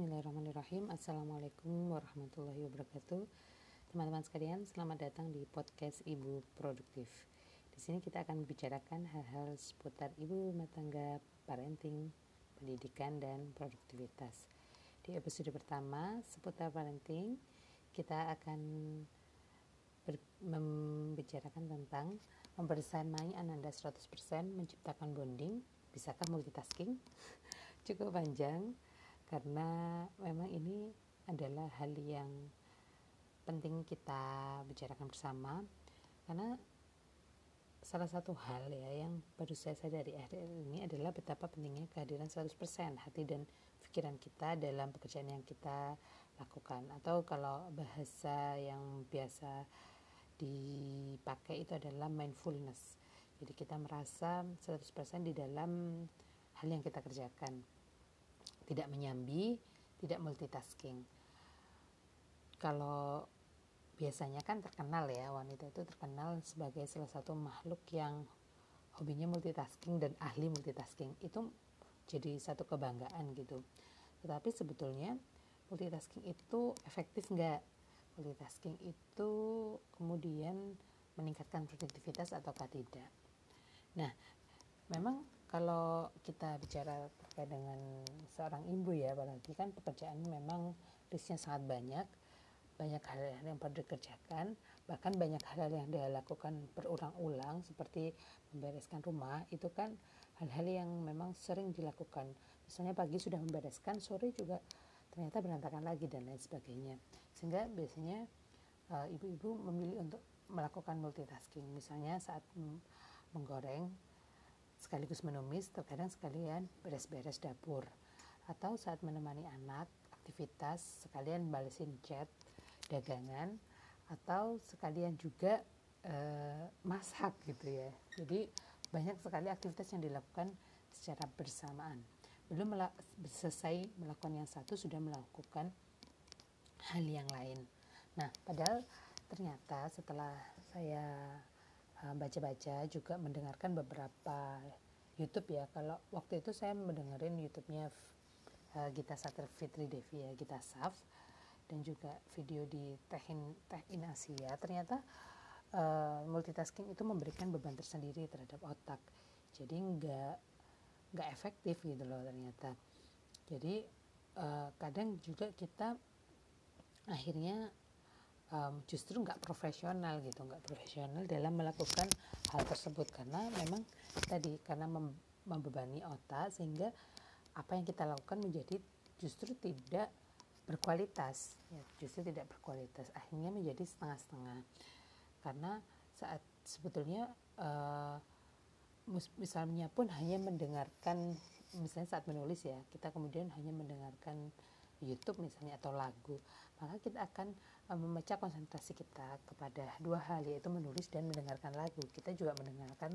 Bismillahirrahmanirrahim. Assalamualaikum warahmatullahi wabarakatuh. Teman-teman sekalian, selamat datang di podcast Ibu Produktif. Di sini kita akan membicarakan hal-hal seputar ibu rumah tangga, parenting, pendidikan, dan produktivitas. Di episode pertama, seputar parenting Kita akan membicarakan tentang membersamai Ananda 100% menciptakan bonding. Bisakah multitasking? Cukup panjang karena memang ini adalah hal yang penting kita bicarakan bersama. Karena salah satu hal ya yang baru saya sadari akhir ini adalah betapa pentingnya kehadiran 100% hati dan pikiran kita dalam pekerjaan yang kita lakukan. Atau kalau bahasa yang biasa dipakai itu adalah mindfulness. Jadi kita merasa 100% di dalam hal yang kita kerjakan tidak menyambi, tidak multitasking. Kalau biasanya kan terkenal ya wanita itu terkenal sebagai salah satu makhluk yang hobinya multitasking dan ahli multitasking itu jadi satu kebanggaan gitu. Tetapi sebetulnya multitasking itu efektif nggak? Multitasking itu kemudian meningkatkan produktivitas ataukah tidak? Nah, memang kalau kita bicara terkait dengan seorang ibu ya apalagi kan pekerjaan memang risknya sangat banyak. Banyak hal yang perlu dikerjakan. Bahkan banyak hal yang dia lakukan berulang-ulang seperti membereskan rumah itu kan hal-hal yang memang sering dilakukan. Misalnya pagi sudah membereskan sore juga ternyata berantakan lagi dan lain sebagainya. Sehingga biasanya eh, ibu-ibu memilih untuk melakukan multitasking. Misalnya saat menggoreng sekaligus menumis, terkadang sekalian beres-beres dapur. Atau saat menemani anak, aktivitas sekalian balesin chat, dagangan, atau sekalian juga e, masak gitu ya. Jadi banyak sekali aktivitas yang dilakukan secara bersamaan. Belum mela selesai melakukan yang satu sudah melakukan hal yang lain. Nah, padahal ternyata setelah saya baca-baca juga mendengarkan beberapa YouTube ya. Kalau waktu itu saya mendengarin YouTube-nya uh, Gita Satri Fitri Devi ya Gita Saf dan juga video di Teh in, Teh in Asia. Ternyata uh, multitasking itu memberikan beban tersendiri terhadap otak. Jadi nggak nggak efektif gitu loh ternyata. Jadi uh, kadang juga kita akhirnya um, justru nggak profesional gitu nggak profesional dalam melakukan hal tersebut. Karena memang tadi karena mem membebani otak sehingga apa yang kita lakukan menjadi justru tidak berkualitas ya justru tidak berkualitas. Akhirnya menjadi setengah-setengah. Karena saat sebetulnya uh, misalnya pun hanya mendengarkan misalnya saat menulis ya kita kemudian hanya mendengarkan YouTube misalnya atau lagu maka kita akan uh, memecah konsentrasi kita kepada dua hal yaitu menulis dan mendengarkan lagu. Kita juga mendengarkan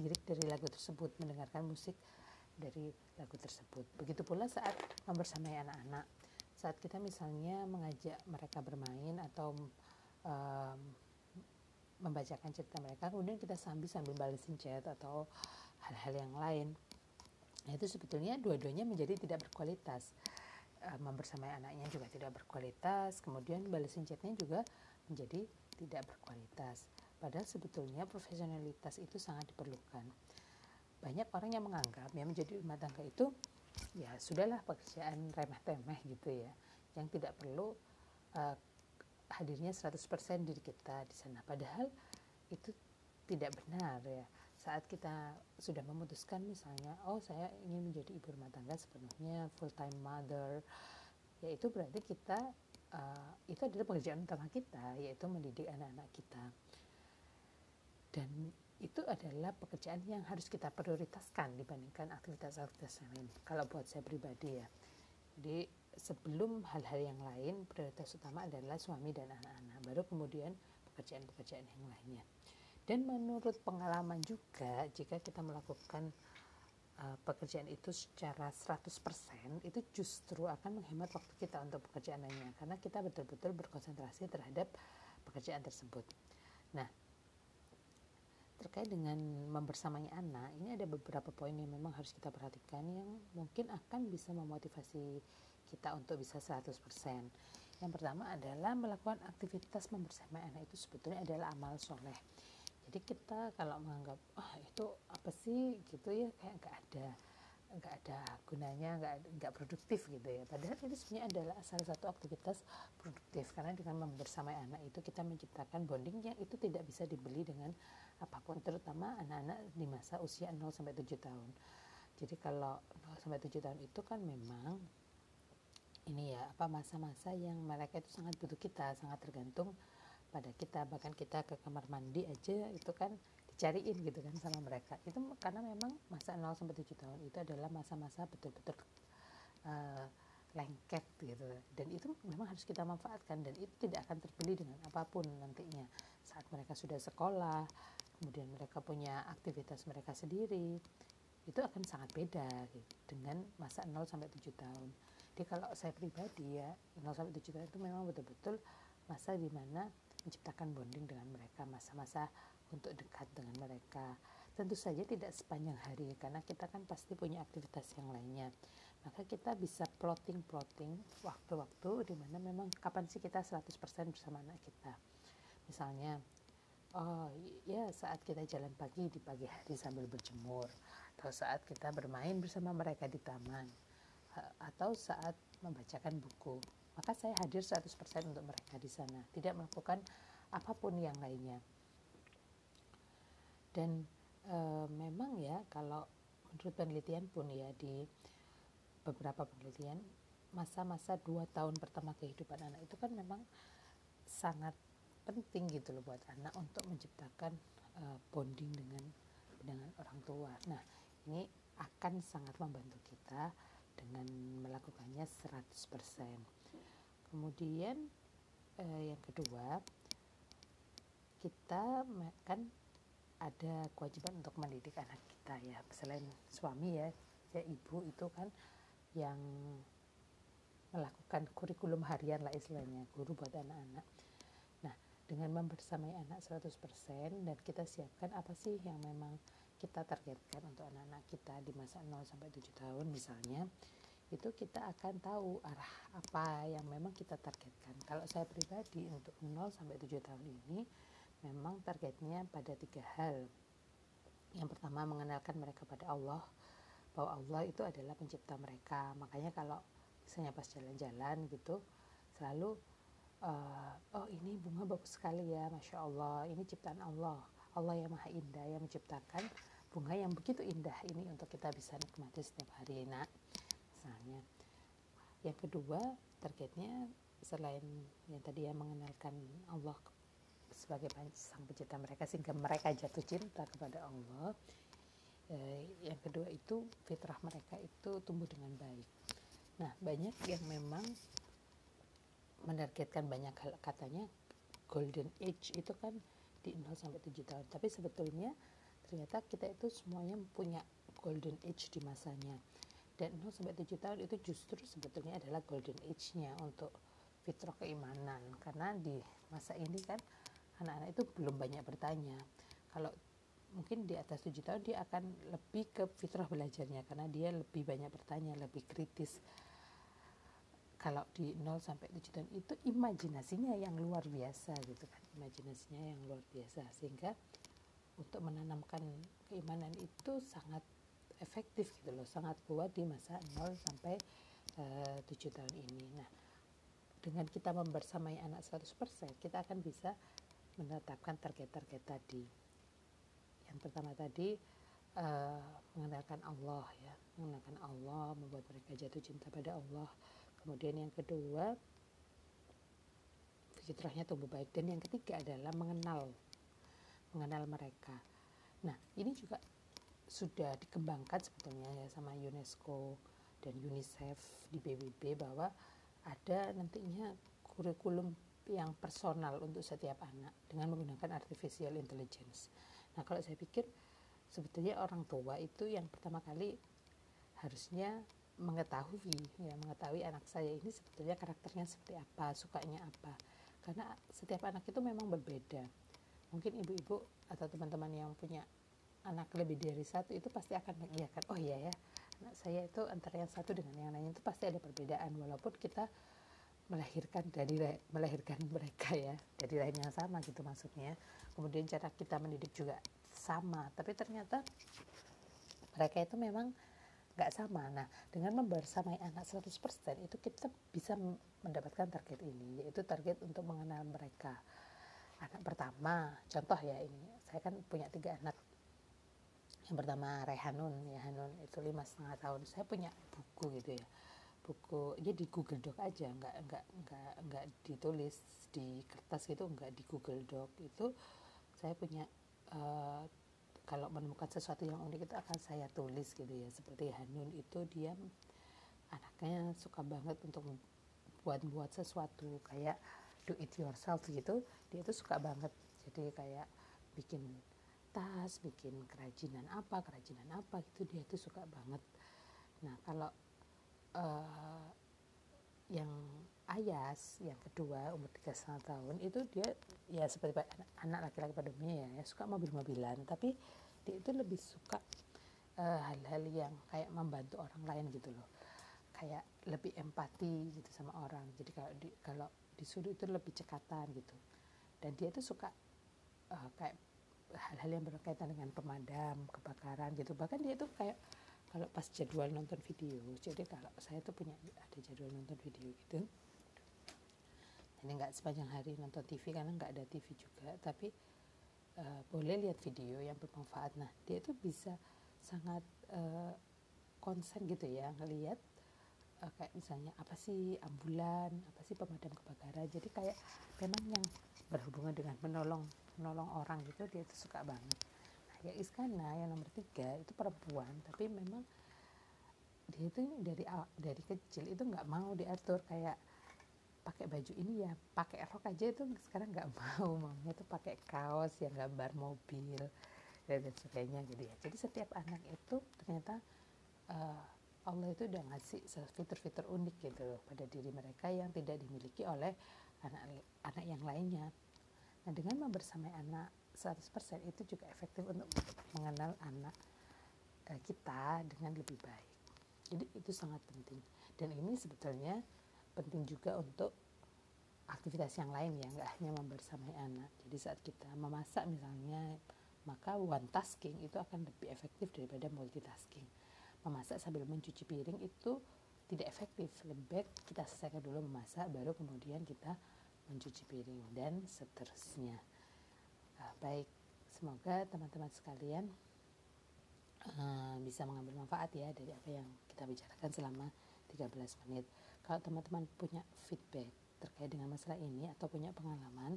lirik dari lagu tersebut mendengarkan musik dari lagu tersebut. Begitu pula saat membersamai anak-anak. Saat kita misalnya mengajak mereka bermain atau um, membacakan cerita mereka kemudian kita sambil sambil balesin chat atau hal-hal yang lain. Nah itu sebetulnya dua-duanya menjadi tidak berkualitas uh, membersamai anaknya juga tidak berkualitas kemudian balesin chatnya juga menjadi tidak berkualitas. Padahal sebetulnya profesionalitas itu sangat diperlukan. Banyak orang yang menganggap ya menjadi rumah tangga itu ya sudahlah pekerjaan remeh-temeh gitu ya yang tidak perlu uh, hadirnya 100% diri kita di sana. Padahal itu tidak benar ya saat kita sudah memutuskan misalnya oh saya ingin menjadi ibu rumah tangga sepenuhnya full time mother yaitu berarti kita uh, itu adalah pekerjaan utama kita yaitu mendidik anak-anak kita. Dan itu adalah pekerjaan yang harus kita prioritaskan dibandingkan aktivitas-aktivitas yang lain kalau buat saya pribadi ya. Jadi sebelum hal-hal yang lain prioritas utama adalah suami dan anak-anak baru kemudian pekerjaan-pekerjaan yang lainnya dan menurut pengalaman juga jika kita melakukan uh, pekerjaan itu secara 100% itu justru akan menghemat waktu kita untuk pekerjaan lainnya karena kita betul-betul berkonsentrasi terhadap pekerjaan tersebut. Nah, terkait dengan membersamai anak, ini ada beberapa poin yang memang harus kita perhatikan yang mungkin akan bisa memotivasi kita untuk bisa 100%. Yang pertama adalah melakukan aktivitas membersamai anak itu sebetulnya adalah amal soleh. Jadi kita kalau menganggap, ah itu apa sih? Gitu ya kayak nggak ada nggak ada gunanya nggak nggak produktif gitu ya. Padahal itu sebenarnya adalah salah satu aktivitas produktif karena dengan membersamai anak itu kita menciptakan bonding yang itu tidak bisa dibeli dengan apa pun terutama anak-anak di masa usia 0 sampai 7 tahun. Jadi kalau 0 sampai 7 tahun itu kan memang ini ya apa masa-masa yang mereka itu sangat butuh kita sangat tergantung pada kita bahkan kita ke kamar mandi aja itu kan dicariin gitu kan sama mereka. Itu karena memang masa 0 sampai 7 tahun itu adalah masa-masa betul-betul uh, lengket gitu. Dan itu memang harus kita manfaatkan dan itu tidak akan terbeli dengan apa pun nantinya. Saat mereka sudah sekolah kemudian mereka punya aktivitas mereka sendiri itu akan sangat beda gitu, dengan masa 0 sampai 7 tahun. Jadi kalau saya pribadi ya 0 sampai 7 tahun itu memang betul-betul masa di mana menciptakan bonding dengan mereka masa-masa untuk dekat dengan mereka. Tentu saja tidak sepanjang hari karena kita kan pasti punya aktivitas yang lainnya. Maka kita bisa plotting-plotting waktu-waktu di mana memang kapan sih kita 100% bersama anak kita. Misalnya oh ya saat kita jalan pagi di pagi hari sambil berjemur atau saat kita bermain bersama mereka di taman atau saat membacakan buku maka saya hadir 100% untuk mereka di sana tidak melakukan apa pun yang lainnya dan e, memang ya kalau menurut penelitian pun ya di beberapa penelitian masa-masa dua tahun pertama kehidupan anak itu kan memang sangat penting gitu loh buat anak untuk menciptakan e, bonding dengan dengan orang tua. Nah, ini akan sangat membantu kita dengan melakukannya 100%. Kemudian e, yang kedua, kita kan ada kewajiban untuk mendidik anak kita ya selain suami ya ya ibu itu kan yang melakukan kurikulum harian lah istilahnya guru buat anak-anak. Nah dengan membersamai anak 100% dan kita siapkan apa sih yang memang kita targetkan untuk anak-anak kita di masa 0 sampai 7 tahun misalnya itu kita akan tahu arah apa yang memang kita targetkan kalau saya pribadi untuk 0 sampai 7 tahun ini memang targetnya pada tiga hal. Yang pertama mengenalkan mereka pada Allah, bahwa Allah itu adalah pencipta mereka. Makanya kalau misalnya pas jalan-jalan gitu, selalu uh, oh ini bunga bagus sekali ya, masya Allah, ini ciptaan Allah. Allah yang maha indah yang menciptakan bunga yang begitu indah ini untuk kita bisa nikmati setiap hari. Nah, misalnya. Yang kedua, targetnya selain yang tadi ya mengenalkan Allah sebagai sang pencipta mereka sehingga mereka jatuh cinta kepada Allah eh, yang kedua itu fitrah mereka itu tumbuh dengan baik. Nah banyak yang memang menargetkan banyak hal katanya golden age itu kan di 0 sampai 7 tahun. Tapi sebetulnya ternyata kita itu semuanya punya golden age di masanya dan 0 sampai 7 tahun itu justru sebetulnya adalah golden age-nya untuk fitrah keimanan. Karena di masa ini kan anak-anak itu belum banyak bertanya. Kalau mungkin di atas 7 tahun dia akan lebih ke fitrah belajarnya karena dia lebih banyak bertanya lebih kritis. Kalau di 0 sampai 7 tahun itu imajinasinya yang luar biasa gitu kan. Imajinasinya yang luar biasa. Sehingga untuk menanamkan keimanan itu sangat efektif gitu loh sangat kuat di masa 0 sampai eh, 7 tahun ini nah dengan kita membersamai anak 100% kita akan bisa menetapkan target-target tadi. Yang pertama tadi uh, mengenalkan Allah ya, mengenalkan Allah, membuat mereka jatuh cinta pada Allah. Kemudian yang kedua fitrahnya tumbuh baik dan yang ketiga adalah mengenal mengenal mereka. Nah, ini juga sudah dikembangkan sebetulnya ya sama UNESCO dan UNICEF di PBB bahwa ada nantinya kurikulum yang personal untuk setiap anak dengan menggunakan artificial intelligence. Nah, kalau saya pikir sebetulnya orang tua itu yang pertama kali harusnya mengetahui ya mengetahui anak saya ini sebetulnya karakternya seperti apa, sukanya apa. Karena setiap anak itu memang berbeda. Mungkin ibu-ibu atau teman-teman yang punya anak lebih dari satu itu pasti akan mengiyakan, oh iya ya, anak saya itu antara yang satu dengan yang lain itu pasti ada perbedaan walaupun kita melahirkan dari melahirkan mereka ya dari rahim yang sama gitu maksudnya. Kemudian cara kita mendidik juga sama tapi ternyata mereka itu memang nggak sama. Nah dengan membersamai anak 100% itu kita bisa mendapatkan target ini yaitu target untuk mengenal mereka. Anak pertama contoh ya ini saya kan punya tiga anak yang pertama Rehanun. Ya Hanun itu lima setengah tahun. Saya punya buku gitu ya. Buku ya di Google Doc aja. Nggak nggak nggak nggak ditulis di kertas gitu nggak di Google Doc. Itu saya punya uh, kalau menemukan sesuatu yang unik itu akan saya tulis gitu ya. Seperti Hanun itu dia anaknya suka banget untuk buat-buat sesuatu. Kayak do it yourself gitu. Dia tuh suka banget. Jadi kayak bikin tas bikin kerajinan apa kerajinan apa gitu. Dia tuh suka banget. Nah kalau uh, yang Ayas yang kedua umur tiga setengah tahun itu dia ya seperti anak laki-laki pada umumnya ya, ya suka mobil-mobilan. Tapi dia itu lebih suka eh, hal-hal uh, yang kayak membantu orang lain gitu loh. Kayak lebih empati gitu sama orang. Jadi kalau di, kalau disuruh itu lebih cekatan gitu. Dan dia itu suka uh, kayak hal-hal yang berkaitan dengan pemadam kebakaran gitu. Bahkan dia itu kayak kalau pas jadwal nonton video jadi kalau saya tuh punya ada jadwal nonton video gitu. Ini nggak sepanjang hari nonton TV karena nggak ada TV juga. Tapi uh, boleh lihat video yang bermanfaat. Nah dia itu bisa sangat uh, konsen gitu ya ngelihat uh, kayak misalnya apa sih ambulan apa sih pemadam kebakaran. Jadi kayak memang yang berhubungan dengan menolong menolong orang gitu dia itu suka banget. Nah ya Iskana yang nomor tiga itu perempuan tapi memang dia itu dari dari kecil itu nggak mau diatur kayak pakai baju ini ya pakai rok aja itu sekarang nggak mau maunya tuh pakai kaos yang gambar mobil dan sebagainya gitu ya. Jadi setiap anak itu ternyata uh, Allah itu udah ngasih fitur-fitur unik gitu pada diri mereka yang tidak dimiliki oleh anak anak yang lainnya. Nah, dengan membersamai anak 100% itu juga efektif untuk mengenal anak eh, kita dengan lebih baik. Jadi itu sangat penting. Dan ini sebetulnya penting juga untuk aktivitas yang lain ya, nggak hanya membersamai anak. Jadi saat kita memasak misalnya, maka one tasking itu akan lebih efektif daripada multitasking memasak sambil mencuci piring itu tidak efektif. Lebih baik kita selesaikan dulu memasak baru kemudian kita mencuci piring dan seterusnya. Uh, baik. Semoga teman-teman sekalian uh, bisa mengambil manfaat ya dari apa yang kita bicarakan selama 13 menit. Kalau teman-teman punya feedback terkait dengan masalah ini atau punya pengalaman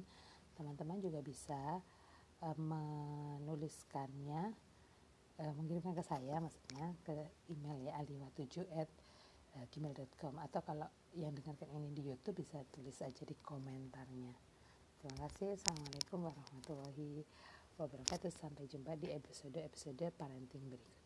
teman-teman juga bisa uh, menuliskannya uh, mengirimkan ke saya maksudnya ke email ya aliwa7 at uh, gmail.com atau kalau yang dengarkan ini di YouTube bisa tulis aja di komentarnya. Terima kasih. Assalamualaikum warahmatullahi wabarakatuh. Sampai jumpa di episode episode parenting berikutnya